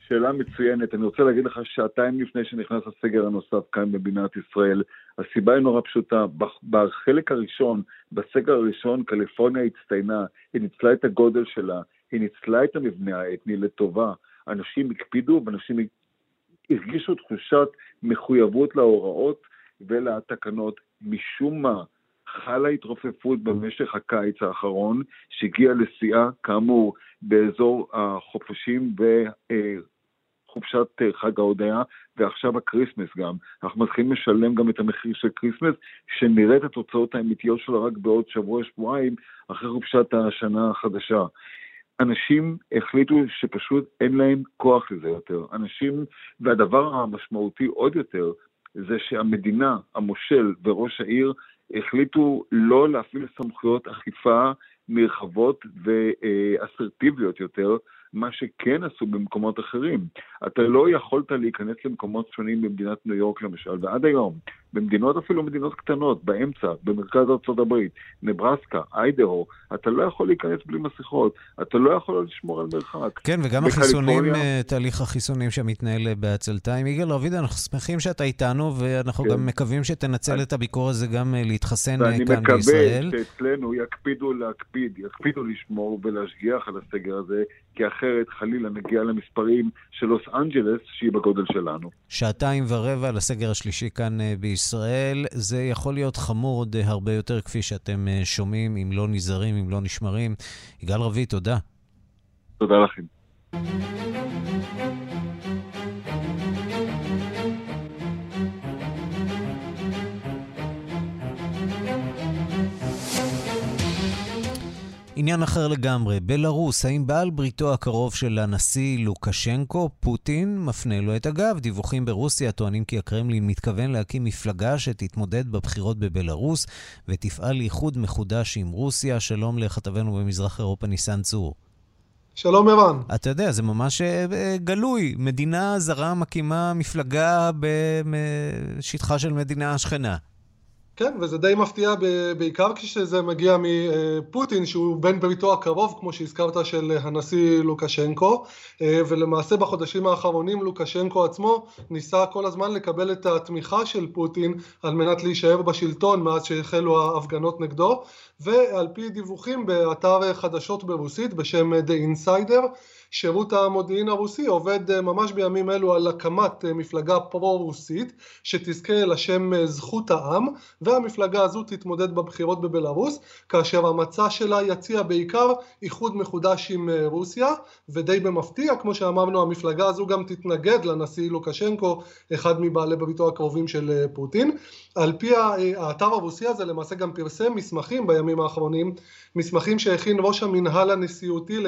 שאלה מצוינת. אני רוצה להגיד לך שעתיים לפני שנכנס הסגר הנוסף כאן במדינת ישראל, הסיבה היא נורא פשוטה. בחלק הראשון, בסגר הראשון, קליפורניה הצטיינה, היא ניצלה את הגודל שלה, היא ניצלה את המבנה האתני לטובה. אנשים הקפידו ואנשים הרגישו תחושת מחויבות להוראות ולתקנות. משום מה, חלה התרופפות במשך הקיץ האחרון, שהגיעה לשיאה, כאמור, באזור החופשים וחופשת חג ההודיה, ועכשיו ה Christmas גם. אנחנו מתחילים לשלם גם את המחיר של Christmas, שנראה את התוצאות האמיתיות שלו רק בעוד שבוע-שבועיים, אחרי חופשת השנה החדשה. אנשים החליטו שפשוט אין להם כוח לזה יותר. אנשים, והדבר המשמעותי עוד יותר, זה שהמדינה, המושל וראש העיר החליטו לא להפעיל סמכויות אכיפה נרחבות ואסרטיביות יותר, מה שכן עשו במקומות אחרים. אתה לא יכולת להיכנס למקומות שונים במדינת ניו יורק למשל, ועד היום, במדינות אפילו מדינות קטנות, באמצע, במרכז ארצות הברית, נברסקה, איידרו, אתה לא יכול להיכנס בלי מסכות, אתה לא יכול לשמור על מרחק. כן, וגם החיסונים, אה, תהליך החיסונים שמתנהל בעצלתיים. יגאל רביד, אנחנו שמחים שאתה איתנו, ואנחנו כן. גם מקווים שתנצל את הביקור הזה גם אה, להתחסן אה, כאן בישראל. ואני מקווה שאצלנו יקפידו להקפיד, יקפידו לשמור ולהשגיח על הסגר הזה, כי אחרת חלילה נגיע למספרים של לוס אנג'לס, שהיא בגודל שלנו. שעתיים ורבע לסגר השלישי כאן בישראל, זה יכול להיות חמור עוד הרבה יותר, כפי שאתם שומעים, אם לא נזהרים, אם לא נשמרים. יגאל רביד, תודה. תודה לכם. עניין אחר לגמרי, בלרוס, האם בעל בריתו הקרוב של הנשיא לוקשנקו, פוטין, מפנה לו את הגב? דיווחים ברוסיה טוענים כי הקרמלין מתכוון להקים מפלגה שתתמודד בבחירות בבלרוס ותפעל לאיחוד מחודש עם רוסיה. שלום לכתבנו במזרח אירופה, ניסן צור. שלום ערן. אתה יודע, זה ממש אה, גלוי. מדינה זרה מקימה מפלגה בשטחה של מדינה שכנה. כן, וזה די מפתיע בעיקר כשזה מגיע מפוטין, שהוא בן בריתו הקרוב, כמו שהזכרת, של הנשיא לוקשנקו, ולמעשה בחודשים האחרונים לוקשנקו עצמו ניסה כל הזמן לקבל את התמיכה של פוטין על מנת להישאר בשלטון מאז שהחלו ההפגנות נגדו, ועל פי דיווחים באתר חדשות ברוסית בשם The Insider, שירות המודיעין הרוסי עובד אה, ממש בימים אלו על הקמת אה, מפלגה פרו-רוסית שתזכה לשם אה, זכות העם והמפלגה הזו תתמודד בבחירות בבלארוס כאשר המצע שלה יציע בעיקר איחוד מחודש עם רוסיה ודי במפתיע כמו שאמרנו המפלגה הזו גם תתנגד לנשיא לוקשנקו אחד מבעלי בריתו הקרובים של פוטין על פי האתר הרוסי הזה למעשה גם פרסם מסמכים בימים האחרונים מסמכים שהכין ראש המנהל הנשיאותי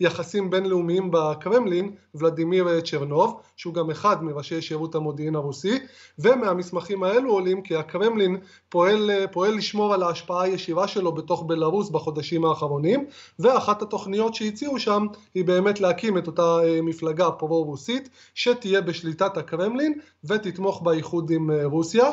ליחסים בינלאומיים בקרמלין, ולדימיר צ'רנוב, שהוא גם אחד מראשי שירות המודיעין הרוסי, ומהמסמכים האלו עולים כי הקרמלין פועל, פועל לשמור על ההשפעה הישירה שלו בתוך בלארוס בחודשים האחרונים, ואחת התוכניות שהציעו שם היא באמת להקים את אותה אה, מפלגה פרו-רוסית, שתהיה בשליטת הקרמלין ותתמוך באיחוד עם אה, רוסיה.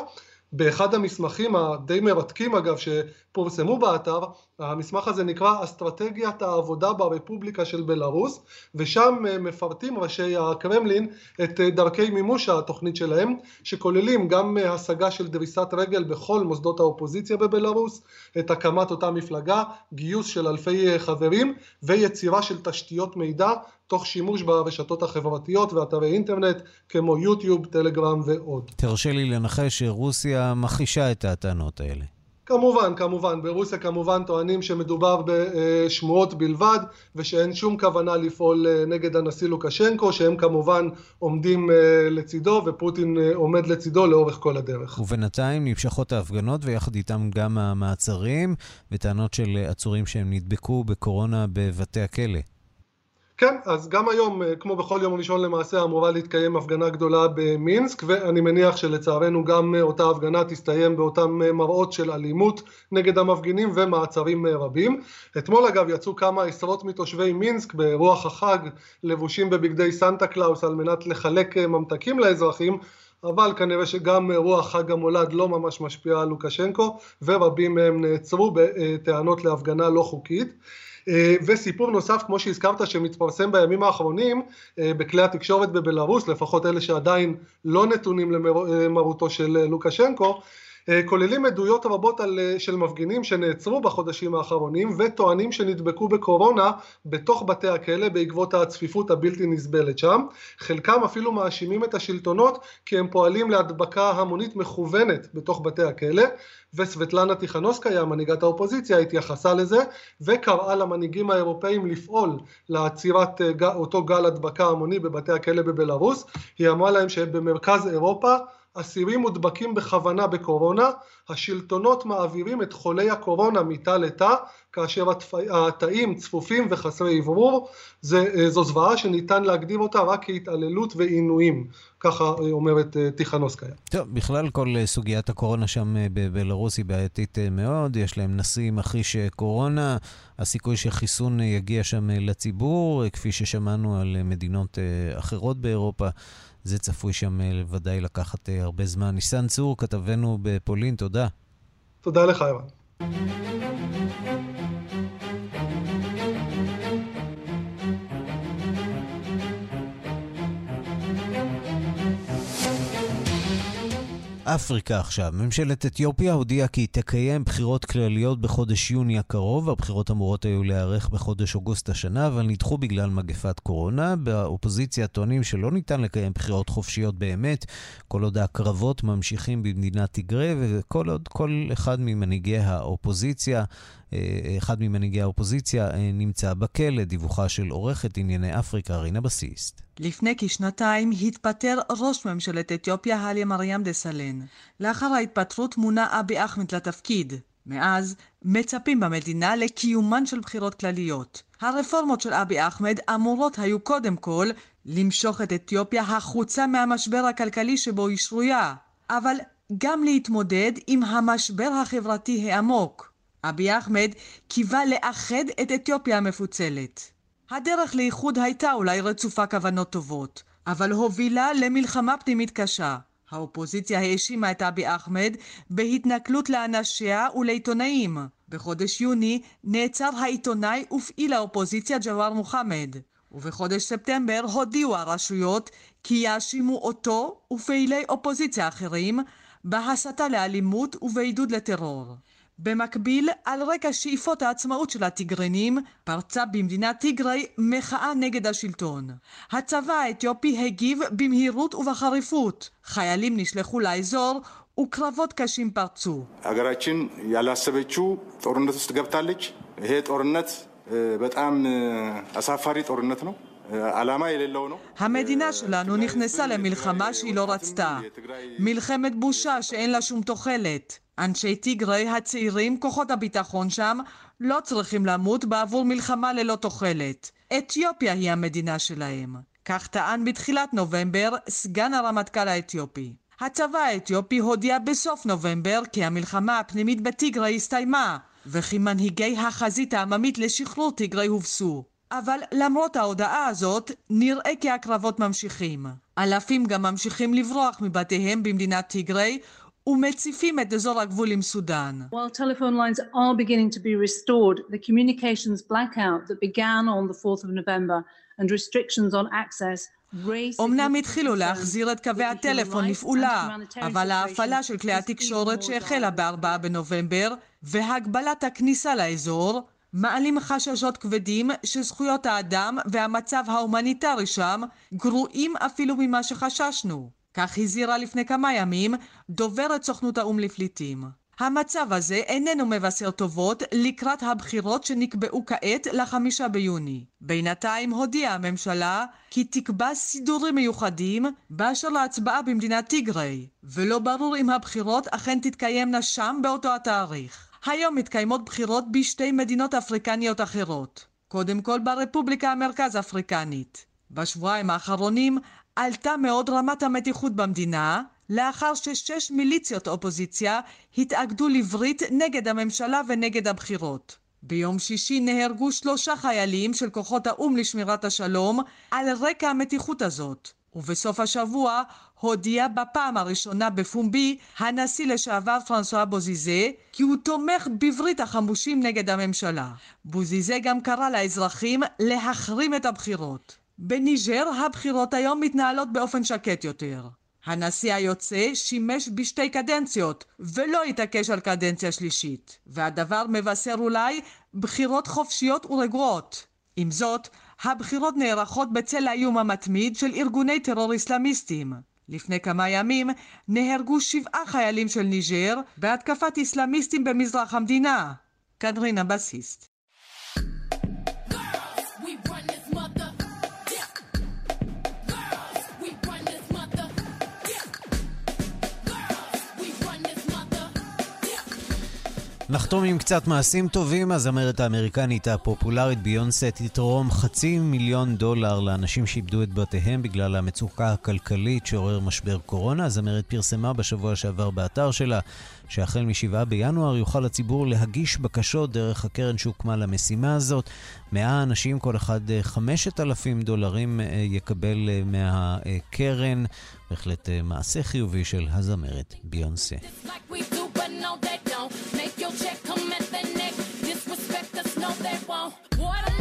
באחד המסמכים הדי מרתקים אגב שפורסמו באתר, המסמך הזה נקרא אסטרטגיית העבודה ברפובליקה של בלארוס ושם אה, מפרטים ראשי הקרמלין את אה, דרכי מימוש התוכנית שלהם שכוללים גם אה, השגה של דריסת רגל בכל מוסדות האופוזיציה בבלארוס, את הקמת אותה מפלגה, גיוס של אלפי חברים ויצירה של תשתיות מידע תוך שימוש ברשתות החברתיות ואתרי אינטרנט כמו יוטיוב, טלגרם ועוד. תרשה לי לנחש שרוסיה מכחישה את הטענות האלה. כמובן, כמובן. ברוסיה כמובן טוענים שמדובר בשמועות בלבד ושאין שום כוונה לפעול אה, נגד הנשיא לוקשנקו, שהם כמובן עומדים אה, לצידו ופוטין אה, עומד לצידו לאורך כל הדרך. ובינתיים נמשכות ההפגנות ויחד איתם גם המעצרים וטענות של עצורים שהם נדבקו בקורונה בבתי הכלא. כן, אז גם היום, אה, כמו בכל יום ראשון למעשה, אמורה להתקיים הפגנה גדולה במינסק, ואני מניח שלצערנו גם אה, אותה הפגנה תסתיים באותם אה, מראות של אלימות נגד המפגינים ומעצרים רבים. אתמול אגב יצאו כמה עשרות מתושבי מינסק ברוח החג, לבושים בבגדי סנטה קלאוס על מנת לחלק ממתקים לאזרחים, אבל כנראה שגם רוח חג המולד לא ממש משפיעה על לוקשנקו, ורבים מהם נעצרו בטענות להפגנה לא חוקית. אה, וסיפור נוסף כמו שהזכרת שמתפרסם בימים האחרונים אה, בכלי התקשורת בבלארוס לפחות אלה שעדיין לא נתונים למרותו של אה, לוקשנקו כוללים עדויות רבות על, של מפגינים שנעצרו בחודשים האחרונים וטוענים שנדבקו בקורונה בתוך בתי הכלא בעקבות הצפיפות הבלתי נסבלת שם. חלקם אפילו מאשימים את השלטונות כי הם פועלים להדבקה המונית מכוונת בתוך בתי הכלא וסבטלנה טיכנוסקיה, מנהיגת האופוזיציה, התייחסה לזה וקראה למנהיגים האירופאים לפעול לעצירת אה, אותו גל הדבקה המוני בבתי הכלא בבלארוס. היא אמרה להם שבמרכז אירופה אסירים מודבקים בכוונה בקורונה, השלטונות מעבירים את חולי הקורונה מתא לתא, כאשר התאים צפופים וחסרי אוורור, אה, זו זוועה שניתן להגדיר אותה רק כהתעללות ועינויים, ככה אה, אומרת אה, טיכנוסקיה. טוב, בכלל כל סוגיית הקורונה שם בבלארוס היא בעייתית מאוד, יש להם נשיא מכחיש קורונה, הסיכוי שחיסון יגיע שם לציבור, כפי ששמענו על מדינות אחרות באירופה. זה צפוי שם ודאי לקחת הרבה זמן. ניסן צור, כתבנו בפולין, תודה. תודה לך, אירן. אפריקה עכשיו. ממשלת אתיופיה הודיעה כי היא תקיים בחירות כלליות בחודש יוני הקרוב. הבחירות אמורות היו להיערך בחודש אוגוסט השנה, אבל נדחו בגלל מגפת קורונה. באופוזיציה טוענים שלא ניתן לקיים בחירות חופשיות באמת, כל עוד הקרבות ממשיכים במדינת תיגרה, וכל עוד כל אחד ממנהיגי האופוזיציה אה, אחד ממנהיגי האופוזיציה אה, נמצא בכלא, דיווחה של עורכת ענייני אפריקה, רינה בסיסט. לפני כשנתיים התפטר ראש ממשלת אתיופיה, הליה מריאם דסלן. לאחר ההתפטרות מונה אבי אחמד לתפקיד. מאז מצפים במדינה לקיומן של בחירות כלליות. הרפורמות של אבי אחמד אמורות היו קודם כל למשוך את אתיופיה החוצה מהמשבר הכלכלי שבו היא שרויה, אבל גם להתמודד עם המשבר החברתי העמוק. אבי אחמד קיווה לאחד את אתיופיה המפוצלת. הדרך לאיחוד הייתה אולי רצופה כוונות טובות, אבל הובילה למלחמה פנימית קשה. האופוזיציה האשימה את אבי אחמד בהתנכלות לאנשיה ולעיתונאים. בחודש יוני נעצר העיתונאי ופעיל האופוזיציה ג'וואר מוחמד. ובחודש ספטמבר הודיעו הרשויות כי יאשימו אותו ופעילי אופוזיציה אחרים בהסתה לאלימות ובעידוד לטרור. במקביל, על רקע שאיפות העצמאות של הטיגרנים, פרצה במדינת טיגרי מחאה נגד השלטון. הצבא האתיופי הגיב במהירות ובחריפות. חיילים נשלחו לאזור וקרבות קשים פרצו. ሀገራችን ያላሰበችው ጦርነት ውስጥ ገብታለች። ይሄ ጦርነት በጣም አሳፋሪ ጦርነት ነው። ዓላማ የሌለው ነው። המדינה שלנו נכנסה למלחמה שהיא לא רצתה. מלחמת בושה שאין לה שום תוחלת. אנשי טיגרי הצעירים, כוחות הביטחון שם, לא צריכים למות בעבור מלחמה ללא תוחלת. אתיופיה היא המדינה שלהם. כך טען בתחילת נובמבר סגן הרמטכ"ל האתיופי. הצבא האתיופי הודיע בסוף נובמבר כי המלחמה הפנימית בטיגרי הסתיימה, וכי מנהיגי החזית העממית לשחרור טיגרי הובסו. אבל למרות ההודעה הזאת, נראה כי הקרבות ממשיכים. אלפים גם ממשיכים לברוח מבתיהם במדינת טיגרי, ומציפים את אזור הגבול עם סודאן. While telephone lines are beginning to be restored, the communications blackout that began on the 4th of November and restrictions on access אמנם התחילו להחזיר את קווי הטלפון לפעולה, אבל ההפעלה של כלי התקשורת שהחלה ב-4 בנובמבר והגבלת הכניסה לאזור מעלים חששות כבדים שזכויות האדם והמצב ההומניטרי שם גרועים אפילו ממה שחששנו. כך הזהירה לפני כמה ימים דוברת סוכנות האו"ם לפליטים. המצב הזה איננו מבשר טובות לקראת הבחירות שנקבעו כעת לחמישה ביוני. בינתיים הודיעה הממשלה כי תקבע סידורים מיוחדים באשר להצבעה במדינת טיגריי, ולא ברור אם הבחירות אכן תתקיימנה שם באותו התאריך. היום מתקיימות בחירות בשתי מדינות אפריקניות אחרות. קודם כל ברפובליקה המרכז אפריקנית. בשבועיים האחרונים עלתה מאוד רמת המתיחות במדינה, לאחר ששש מיליציות אופוזיציה התאגדו לברית נגד הממשלה ונגד הבחירות. ביום שישי נהרגו שלושה חיילים של כוחות האו"ם לשמירת השלום על רקע המתיחות הזאת. ובסוף השבוע הודיע בפעם הראשונה בפומבי הנשיא לשעבר פרנסואה בוזיזה כי הוא תומך בברית החמושים נגד הממשלה. בוזיזה גם קרא לאזרחים להחרים את הבחירות. בניג'ר הבחירות היום מתנהלות באופן שקט יותר. הנשיא היוצא שימש בשתי קדנציות ולא התעקש על קדנציה שלישית, והדבר מבשר אולי בחירות חופשיות ורגועות. עם זאת, הבחירות נערכות בצל האיום המתמיד של ארגוני טרור אסלאמיסטים. לפני כמה ימים נהרגו שבעה חיילים של ניג'ר בהתקפת אסלאמיסטים במזרח המדינה. כאן רינה בסיסט. נחתום עם קצת מעשים טובים, הזמרת האמריקנית הפופולרית ביונסה תתרום חצי מיליון דולר לאנשים שאיבדו את בתיהם בגלל המצוקה הכלכלית שעורר משבר קורונה. הזמרת פרסמה בשבוע שעבר באתר שלה שהחל מ-7 בינואר יוכל הציבור להגיש בקשות דרך הקרן שהוקמה למשימה הזאת. 100 אנשים, כל אחד 5,000 אה, דולרים אה, יקבל אה, מהקרן. בהחלט מעשה חיובי של הזמרת ביונסה. Like they want. Water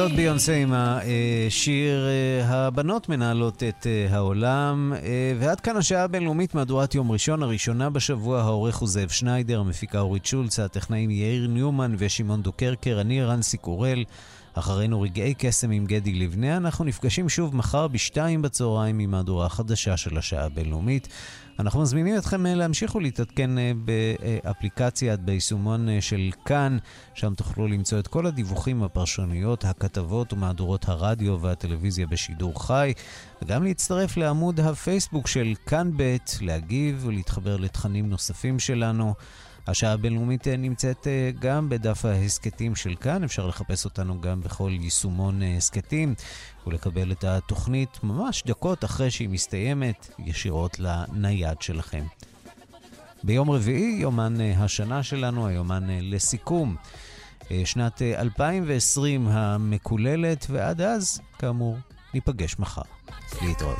וזאת ביונסה עם השיר אה, הבנות מנהלות את אה, העולם. אה, ועד כאן השעה הבינלאומית מהדורת יום ראשון, הראשונה בשבוע. העורך הוא זאב שניידר, המפיקה אורית שולץ, הטכנאים יאיר ניומן ושמעון דוקרקר, אני רנסי קורל. אחרינו רגעי קסם עם גדי לבנה. אנחנו נפגשים שוב מחר בשתיים בצהריים עם מהדורה החדשה של השעה הבינלאומית. אנחנו מזמינים אתכם אה, להמשיך ולהתעדכן אה, באפליקציית, ביישומון אה, של כאן, שם תוכלו למצוא את כל הדיווחים, הפרשנויות, הכתבות ומהדורות הרדיו והטלוויזיה בשידור חי, וגם להצטרף לעמוד הפייסבוק של כאן ב', להגיב ולהתחבר לתכנים נוספים שלנו. השעה הבינלאומית נמצאת גם בדף ההסכתים של כאן, אפשר לחפש אותנו גם בכל יישומון הסכתים. ולקבל את התוכנית ממש דקות אחרי שהיא מסתיימת, ישירות לנייד שלכם. ביום רביעי, יומן אה, השנה שלנו, היומן אה, לסיכום. אה, שנת 2020 המקוללת, ועד אז, כאמור, ניפגש מחר. להתראות.